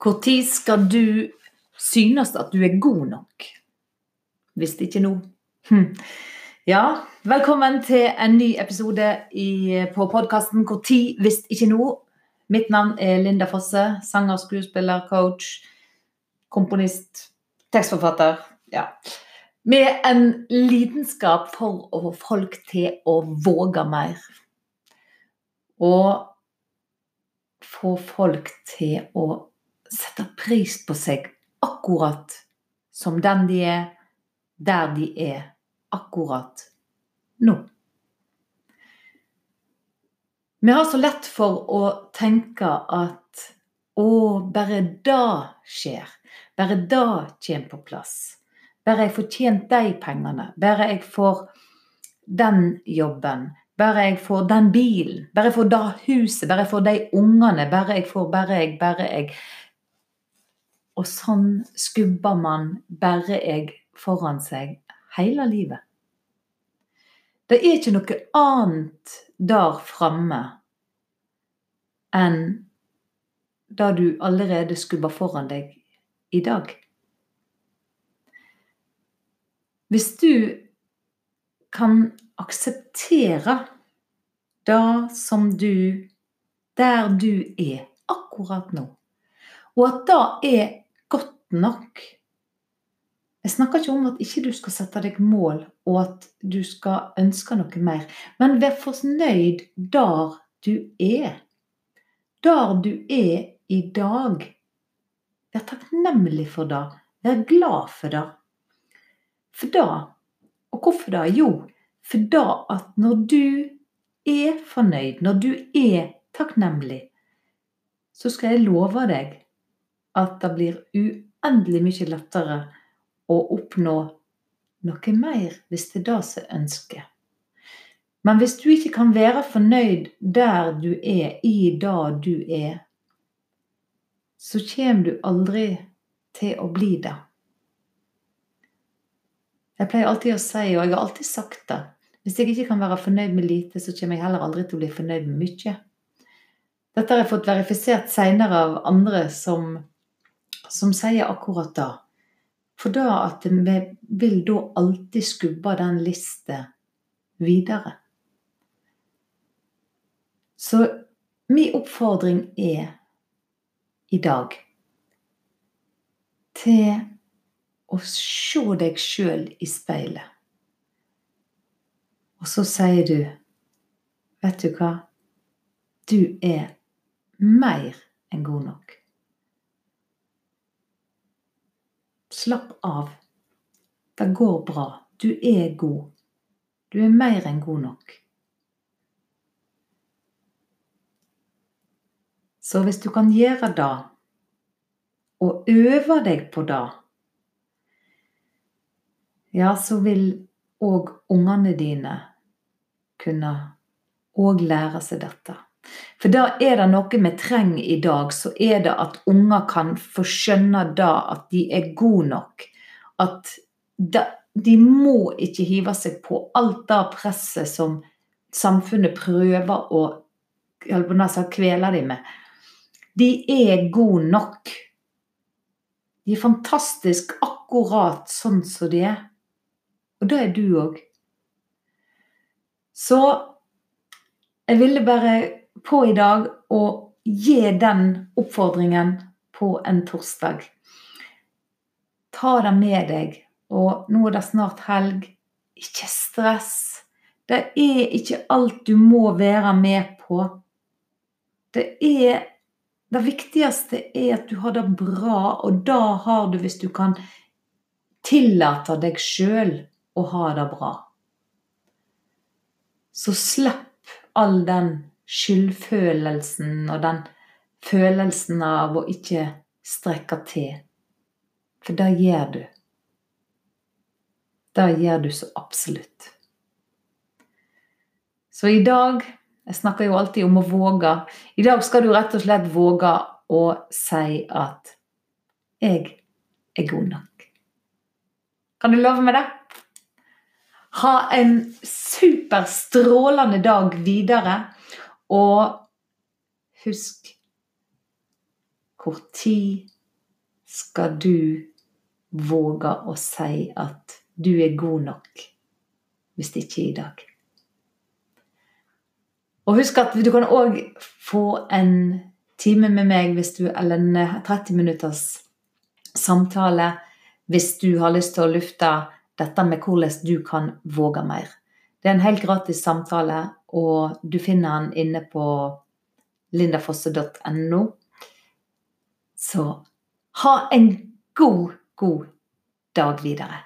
Når skal du synes at du er god nok? Hvis ikke nå. Hm. Ja, velkommen til en ny episode i, på podkasten 'Når hvis ikke nå'. Mitt navn er Linda Fosse. Sanger, skuespiller, coach, komponist, tekstforfatter. Ja. Med en lidenskap for å få folk til å våge mer. Og få folk til å setter pris på seg akkurat som den de er, der de er akkurat nå. Vi har så lett for å tenke at å, bare da skjer. Bare da kommer på plass. Bare jeg får tjent de pengene. Bare jeg får den jobben. Bare jeg får den bilen. Bare jeg får det huset. Bare jeg får de ungene. Bare jeg får, bare jeg, bare jeg. Og sånn skubber man bare jeg foran seg hele livet. Det er ikke noe annet der framme enn det du allerede skubber foran deg i dag. Hvis du kan akseptere det som du Der du er akkurat nå, og at det er godt nok. Jeg snakker ikke om at ikke du skal sette deg mål, og at du skal ønske noe mer. Men vær fornøyd der du er. Der du er i dag. Vær takknemlig for det. Vær glad for det. For det Og hvorfor det? Jo, for det at når du er fornøyd, når du er takknemlig, så skal jeg love deg at det blir uendelig mye lettere å oppnå noe mer hvis det er det som er ønsket. Men hvis du ikke kan være fornøyd der du er, i det du er, så kommer du aldri til å bli det. Jeg pleier alltid å si, og jeg har alltid sagt det, hvis jeg ikke kan være fornøyd med lite, så kommer jeg heller aldri til å bli fornøyd med mye. Dette har jeg fått verifisert seinere av andre som som sier akkurat det. For da at vi vil da alltid skubbe den lista videre. Så min oppfordring er i dag til å se deg sjøl i speilet. Og så sier du Vet du hva? Du er mer enn god nok. Slapp av. Det går bra. Du er god. Du er mer enn god nok. Så hvis du kan gjøre det, og øve deg på det, ja, så vil òg ungene dine kunne òg lære seg dette. For da er det noe vi trenger i dag, så er det at unger kan få skjønne da at de er gode nok. At de må ikke hive seg på alt det presset som samfunnet prøver å kvele dem med. De er gode nok. De er fantastisk akkurat sånn som de er. Og det er du òg. Så jeg ville bare på i dag å gi den oppfordringen på en torsdag. Ta det med deg. Og nå er det snart helg. Ikke stress. Det er ikke alt du må være med på. Det er Det viktigste er at du har det bra, og da har du hvis du kan tillate deg sjøl å ha det bra. Så slipp all den skyldfølelsen og den følelsen av å ikke strekke til. For det gjør du. Det gjør du så absolutt. Så i dag Jeg snakker jo alltid om å våge. I dag skal du rett og slett våge å si at 'jeg er god nok'. Kan du love meg det? Ha en superstrålende dag videre. Og husk Hvor tid skal du våge å si at du er god nok, hvis det ikke er i dag? Og husk at du kan òg få en time med meg hvis du, eller en 30 minutters samtale hvis du har lyst til å lufte dette med hvordan du kan våge mer. Det er en helt gratis samtale, og du finner den inne på lindafosse.no. Så ha en god, god dag videre.